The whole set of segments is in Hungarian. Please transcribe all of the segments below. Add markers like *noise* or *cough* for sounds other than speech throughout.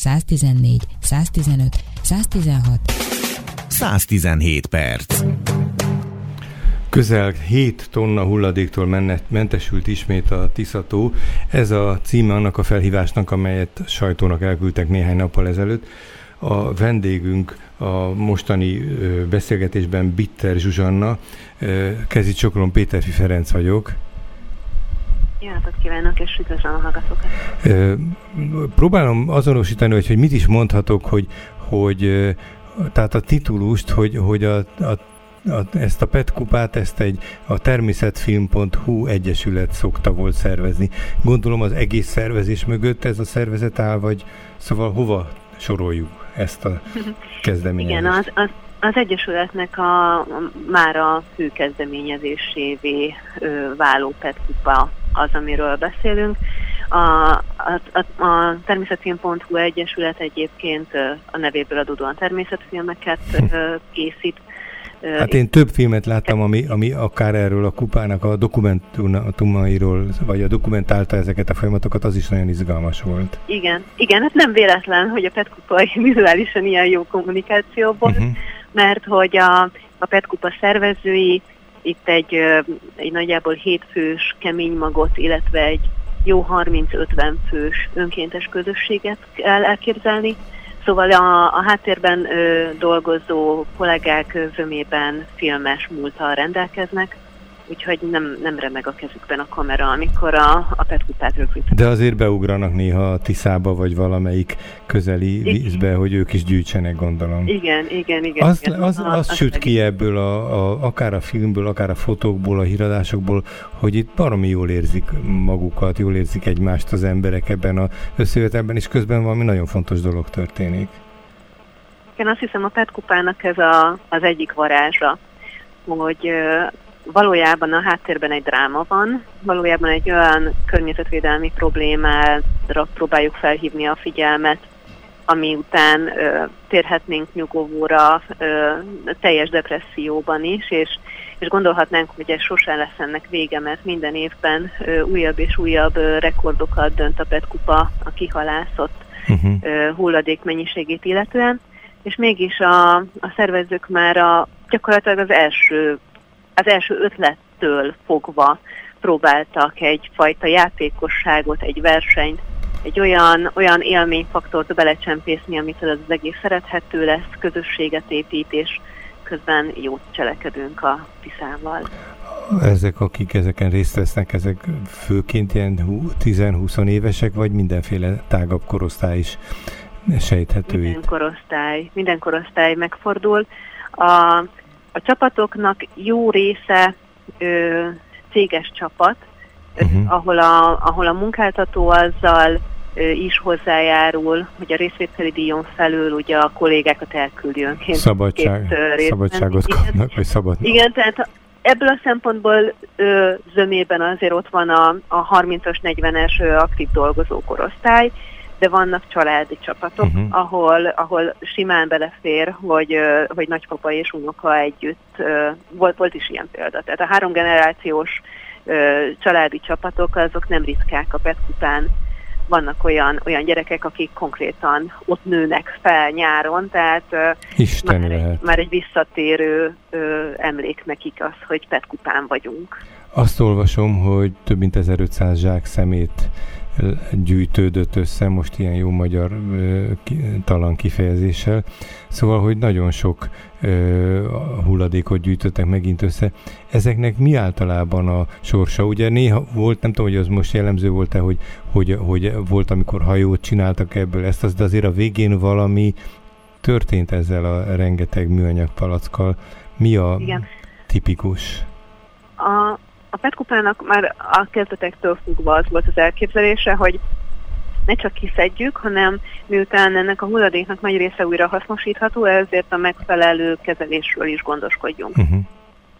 114, 115, 116. 117 perc. Közel 7 tonna hulladéktól mentesült ismét a Tiszató. Ez a címe annak a felhívásnak, amelyet sajtónak elküldtek néhány nappal ezelőtt. A vendégünk a mostani beszélgetésben Bitter Zsuzsanna, kezi csokolom Péterfi Ferenc vagyok. Jó napot kívánok, és üdvözlöm a hallgatókat. Próbálom azonosítani, hogy, hogy mit is mondhatok, hogy, hogy tehát a titulust, hogy, hogy a, a a, ezt a PET kupát, ezt egy a természetfilm.hu egyesület szokta volt szervezni. Gondolom az egész szervezés mögött ez a szervezet áll, vagy szóval hova soroljuk ezt a *laughs* kezdeményezést? Igen, az, az, az Egyesületnek a, már a fő kezdeményezésévé ö, váló PET kupa az, amiről beszélünk. A, a, a, a Természetfilm.hu Egyesület egyébként a nevéből adódóan természetfilmeket készít, Hát én több filmet láttam, ami, ami akár erről a kupának a dokumentumairól, vagy a dokumentálta ezeket a folyamatokat, az is nagyon izgalmas volt. Igen, igen, hát nem véletlen, hogy a Petkupa *laughs* vizuálisan ilyen jó kommunikációból, uh-huh. Mert hogy a, a Petkupa szervezői itt egy, egy nagyjából hétfős kemény magot, illetve egy jó 30-50 fős önkéntes közösséget kell elképzelni, Szóval a, a háttérben ö, dolgozó kollégák zömében filmes múltal rendelkeznek, úgyhogy nem, nem remeg a kezükben a kamera, amikor a, a petkupát rögzítik. De azért beugranak néha a Tiszába, vagy valamelyik közeli vízbe, hogy ők is gyűjtsenek, gondolom. Igen, igen, igen. Az, igen. az, az, az süt ki ebből, a, a, akár a filmből, akár a fotókból, a híradásokból, hogy itt baromi jól érzik magukat, jól érzik egymást az emberek ebben a összejövetelben, és közben valami nagyon fontos dolog történik. Igen, azt hiszem a petkupának ez a, az egyik varázsa, hogy valójában a háttérben egy dráma van, valójában egy olyan környezetvédelmi problémára próbáljuk felhívni a figyelmet, ami után ö, térhetnénk nyugovóra ö, teljes depresszióban is, és, és gondolhatnánk, hogy ez sosem lesz ennek vége, mert minden évben ö, újabb és újabb ö, rekordokat dönt a Petkupa a kihalászott uh-huh. ö, hulladék mennyiségét illetően, és mégis a, a szervezők már a, gyakorlatilag az első az első ötlettől fogva próbáltak egyfajta játékosságot, egy versenyt, egy olyan, olyan élményfaktort belecsempészni, amit az, az egész szerethető lesz, közösséget épít, és közben jót cselekedünk a Tiszával. Ezek, akik ezeken részt vesznek, ezek főként ilyen 10-20 évesek, vagy mindenféle tágabb korosztály is sejthető Minden korosztály, minden korosztály megfordul. A, a csapatoknak jó része ö, céges csapat, uh-huh. ahol, a, ahol a munkáltató azzal ö, is hozzájárul, hogy a részvételi díjon felül ugye a kollégákat elküldi önként. Szabadság, két, szabadságot igen, kapnak, vagy szabad. Igen, tehát ebből a szempontból ö, zömében azért ott van a, a 30-as, 40-es aktív dolgozó korosztály, de vannak családi csapatok, uh-huh. ahol, ahol simán belefér, hogy, hogy nagypapa és unoka együtt, volt, volt is ilyen példa. Tehát a három generációs családi csapatok, azok nem ritkák a petkután. Vannak olyan, olyan gyerekek, akik konkrétan ott nőnek fel nyáron, tehát már, egy, már egy visszatérő ö, emlék nekik az, hogy petkután vagyunk. Azt olvasom, hogy több mint 1500 zsák szemét gyűjtődött össze, most ilyen jó magyar talan kifejezéssel. Szóval, hogy nagyon sok hulladékot gyűjtöttek megint össze. Ezeknek mi általában a sorsa? Ugye néha volt, nem tudom, hogy az most jellemző volt-e, hogy, hogy, hogy volt, amikor hajót csináltak ebből ezt, az, de azért a végén valami történt ezzel a rengeteg műanyag palackkal. Mi a Igen. tipikus? A, a petkupának már a kezdetektől fogva az volt az elképzelése, hogy ne csak kiszedjük, hanem miután ennek a hulladéknak nagy része újra hasznosítható, ezért a megfelelő kezelésről is gondoskodjunk. Uh-huh.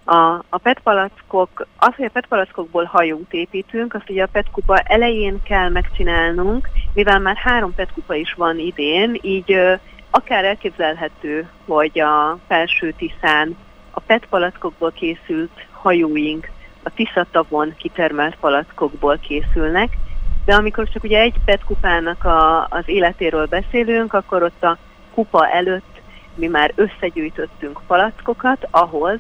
A, a petpalackok, az, hogy a petpalackokból hajót építünk, azt ugye a petkupa elején kell megcsinálnunk, mivel már három petkupa is van idén, így ö, akár elképzelhető, hogy a felső tiszán a petpalackokból készült hajóink a Tiszatavon kitermelt palackokból készülnek, De amikor csak ugye egy PET kupának a, az életéről beszélünk, akkor ott a kupa előtt mi már összegyűjtöttünk palackokat ahhoz,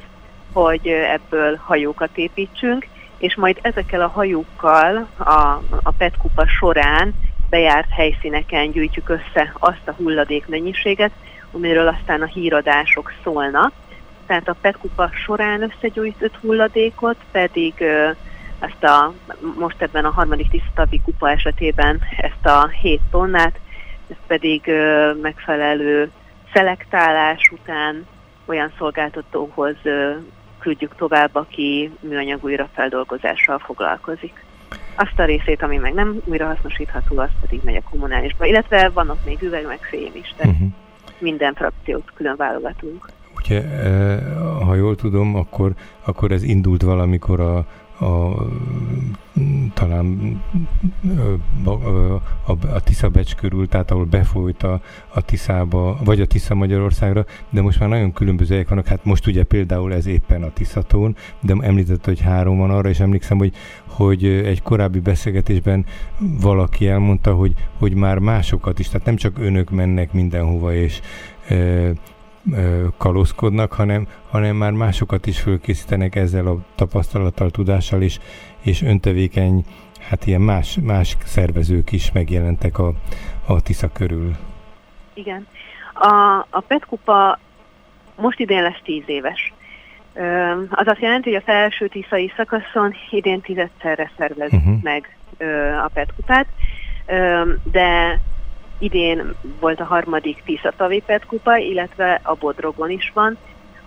hogy ebből hajókat építsünk, és majd ezekkel a hajókkal a, a PET kupa során bejárt helyszíneken gyűjtjük össze azt a hulladék mennyiséget, amiről aztán a híradások szólnak. Tehát a PET kupa során összegyűjtött hulladékot pedig ezt a, most ebben a harmadik tisztavi kupa esetében ezt a 7 tonnát, ezt pedig megfelelő szelektálás után olyan szolgáltatóhoz küldjük tovább, aki műanyag újrafeldolgozással foglalkozik. Azt a részét, ami meg nem újrahasznosítható, az pedig megy a kommunálisba. Illetve van ott még üveg, meg fém is, tehát uh-huh. minden frakciót külön válogatunk. Ugye, ha jól tudom, akkor, akkor ez indult valamikor a, a, talán a, a, a Tisza-Becs körül, tehát ahol befolyt a, a Tiszába, vagy a Tisza Magyarországra, de most már nagyon különböző helyek vannak. Hát most ugye például ez éppen a Tiszatón, de említett, hogy három van arra, és emlékszem, hogy, hogy egy korábbi beszélgetésben valaki elmondta, hogy, hogy már másokat is, tehát nem csak önök mennek mindenhova, és kalózkodnak, hanem, hanem már másokat is fölkészítenek ezzel a tapasztalattal, tudással, és, és öntevékeny, hát ilyen más, más szervezők is megjelentek a, a Tisza körül. Igen. A, a Petkupa most idén lesz tíz éves. Az azt jelenti, hogy a felső tiszai szakaszon idén tízedszerre szervez uh-huh. meg a Petkupát, de idén volt a harmadik Tisza Tavipet kupa, illetve a Bodrogon is van,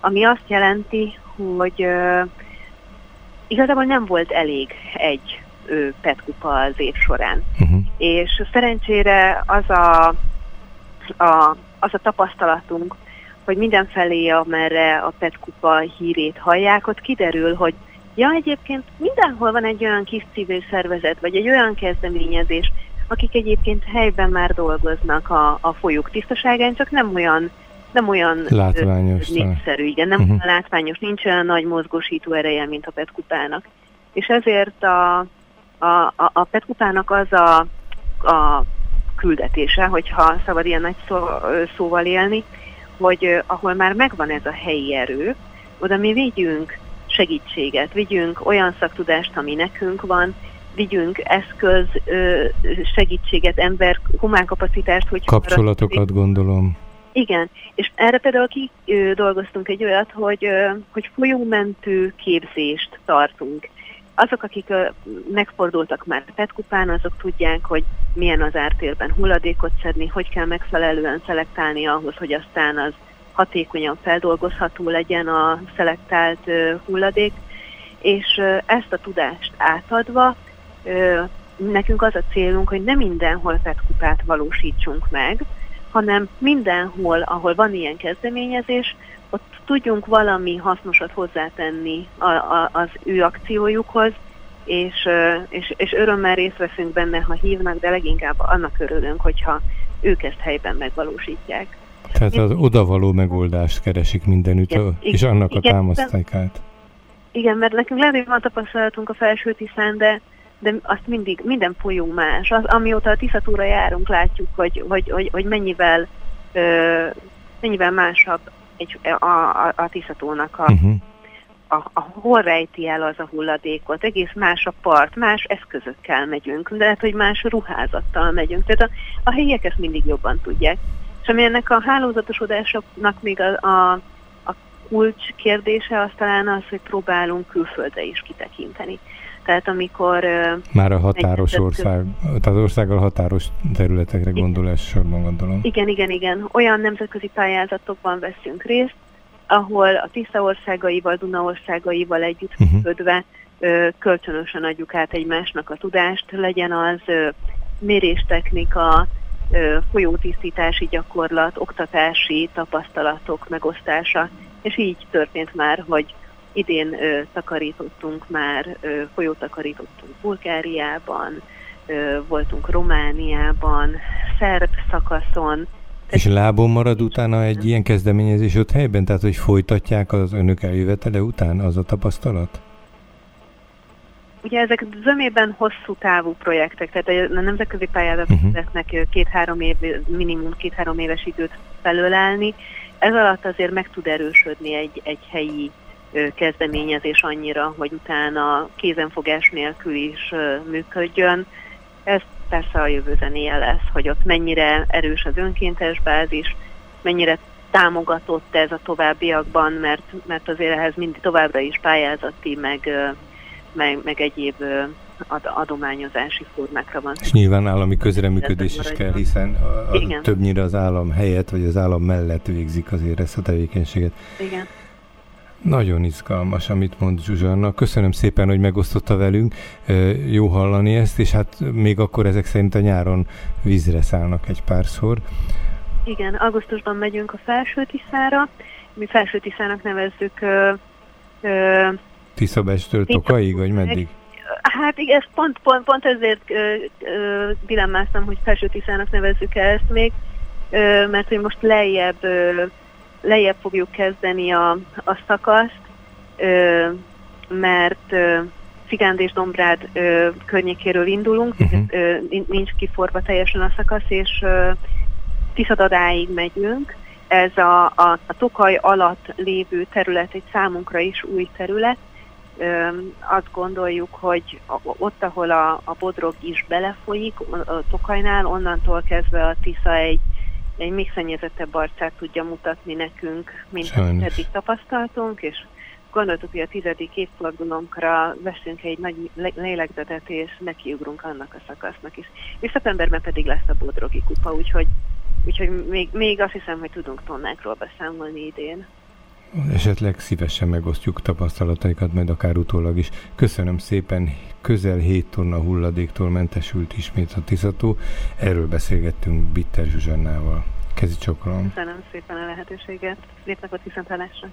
ami azt jelenti, hogy uh, igazából nem volt elég egy uh, PET kupa az év során. Uh-huh. És szerencsére az a, a, az a tapasztalatunk, hogy mindenfelé, amerre a PET kupa hírét hallják, ott kiderül, hogy ja, egyébként mindenhol van egy olyan kis civil szervezet, vagy egy olyan kezdeményezés, akik egyébként helyben már dolgoznak a, a folyók tisztaságán, csak nem olyan nem olyan látványos, népszerű, igen, nem uh-huh. látványos, nincs olyan nagy mozgósító ereje, mint a petkupának. És ezért a, a, a, a petkupának az a, a küldetése, hogyha szabad ilyen nagy szó, szóval élni, hogy ahol már megvan ez a helyi erő, oda mi vigyünk segítséget, vigyünk olyan szaktudást, ami nekünk van, vigyünk eszköz, segítséget, ember, humán kapacitást, hogy... Kapcsolatokat gondolom. Igen, és erre például ki dolgoztunk egy olyat, hogy, hogy folyómentő képzést tartunk. Azok, akik megfordultak már petkupán, azok tudják, hogy milyen az ártérben hulladékot szedni, hogy kell megfelelően szelektálni ahhoz, hogy aztán az hatékonyan feldolgozható legyen a szelektált hulladék, és ezt a tudást átadva nekünk az a célunk, hogy nem mindenhol petkupát valósítsunk meg, hanem mindenhol, ahol van ilyen kezdeményezés, ott tudjunk valami hasznosat hozzátenni a, a, az ő akciójukhoz, és, és, és örömmel részt veszünk benne, ha hívnak, de leginkább annak örülünk, hogyha ők ezt helyben megvalósítják. Tehát az odavaló megoldást keresik mindenütt, igen, és annak igen, a támasztékát. Igen, mert nekünk lehet, hogy van tapasztalatunk a felső tisztán, de de azt mindig, minden folyó más. Az, amióta a Tiszatúra járunk, látjuk, hogy, hogy, hogy, hogy mennyivel, ö, mennyivel másabb egy, a, a, a Tiszatónak a, uh-huh. a, a, hol rejti el az a hulladékot. Egész más a part, más eszközökkel megyünk, de lehet, hogy más ruházattal megyünk. Tehát a, a helyiek ezt mindig jobban tudják. És ami ennek a hálózatosodásoknak még a, a, kulcs kérdése, az talán az, hogy próbálunk külföldre is kitekinteni. Tehát amikor... Már a határos ország, tehát országgal határos területekre gondol sorban gondolom. Igen, igen, igen. Olyan nemzetközi pályázatokban veszünk részt, ahol a Tisza országaival, Duna országaival együtt uh-huh. kölcsönösen adjuk át egymásnak a tudást, legyen az méréstechnika, folyótisztítási gyakorlat, oktatási tapasztalatok megosztása, és így történt már, hogy Idén ö, takarítottunk már, ö, folyótakarítottunk Bulgáriában, ö, voltunk Romániában, szerb szakaszon. És lábon marad utána egy ilyen kezdeményezés ott helyben? Tehát, hogy folytatják az önök eljövetele után az a tapasztalat? ugye ezek zömében hosszú távú projektek, tehát a nemzetközi pályázatoknak uh-huh. két-három év, minimum két-három éves időt felölelni. Ez alatt azért meg tud erősödni egy, egy helyi kezdeményezés annyira, hogy utána kézenfogás nélkül is működjön. Ez persze a jövő zenéje lesz, hogy ott mennyire erős az önkéntes bázis, mennyire támogatott ez a továbbiakban, mert, mert azért ehhez mind továbbra is pályázati, meg, meg, meg egyéb adományozási formákra van. És nyilván állami közreműködés is kell, hiszen a, a többnyire az állam helyett, vagy az állam mellett végzik azért ezt a tevékenységet. Igen. Nagyon izgalmas, amit mond Zsuzsanna. Köszönöm szépen, hogy megosztotta velünk. Jó hallani ezt, és hát még akkor ezek szerint a nyáron vízre szállnak egy párszor. Igen, augusztusban megyünk a Felső Tiszára. Mi Felső Tiszának nevezzük... Ö, ö, Tiszabestől Tokaig, vagy meddig? Hát igen, ezt pont, pont, pont ezért ö, ö, dilemmáztam, hogy Felső Tiszának nevezzük -e ezt még, ö, mert hogy most lejjebb, ö, lejjebb fogjuk kezdeni a, a szakaszt, ö, mert ö, Cigánd és Dombrád ö, környékéről indulunk, uh-huh. ö, nincs kiforva teljesen a szakasz, és ö, Tiszadadáig megyünk. Ez a, a, a Tokaj alatt lévő terület egy számunkra is új terület. Ö, azt gondoljuk, hogy ott, ahol a, a Bodrog is belefolyik, a Tokajnál, onnantól kezdve a Tisza egy, egy még szennyezettebb arcát tudja mutatni nekünk, mint amit eddig tapasztaltunk, és gondoltuk, hogy a tizedik évfordulónkra veszünk egy nagy lélegzetet, és nekiugrunk annak a szakasznak is. És szeptemberben pedig lesz a Bodrogi kupa, úgyhogy Úgyhogy még, még azt hiszem, hogy tudunk tonnákról beszámolni idén. Esetleg szívesen megosztjuk tapasztalataikat, majd akár utólag is. Köszönöm szépen, közel 7 tonna hulladéktól mentesült ismét a Tiszató. Erről beszélgettünk Bitter Zsuzsannával. Kezi csokolom. Köszönöm szépen a lehetőséget. Lépnek a viszontlátásra.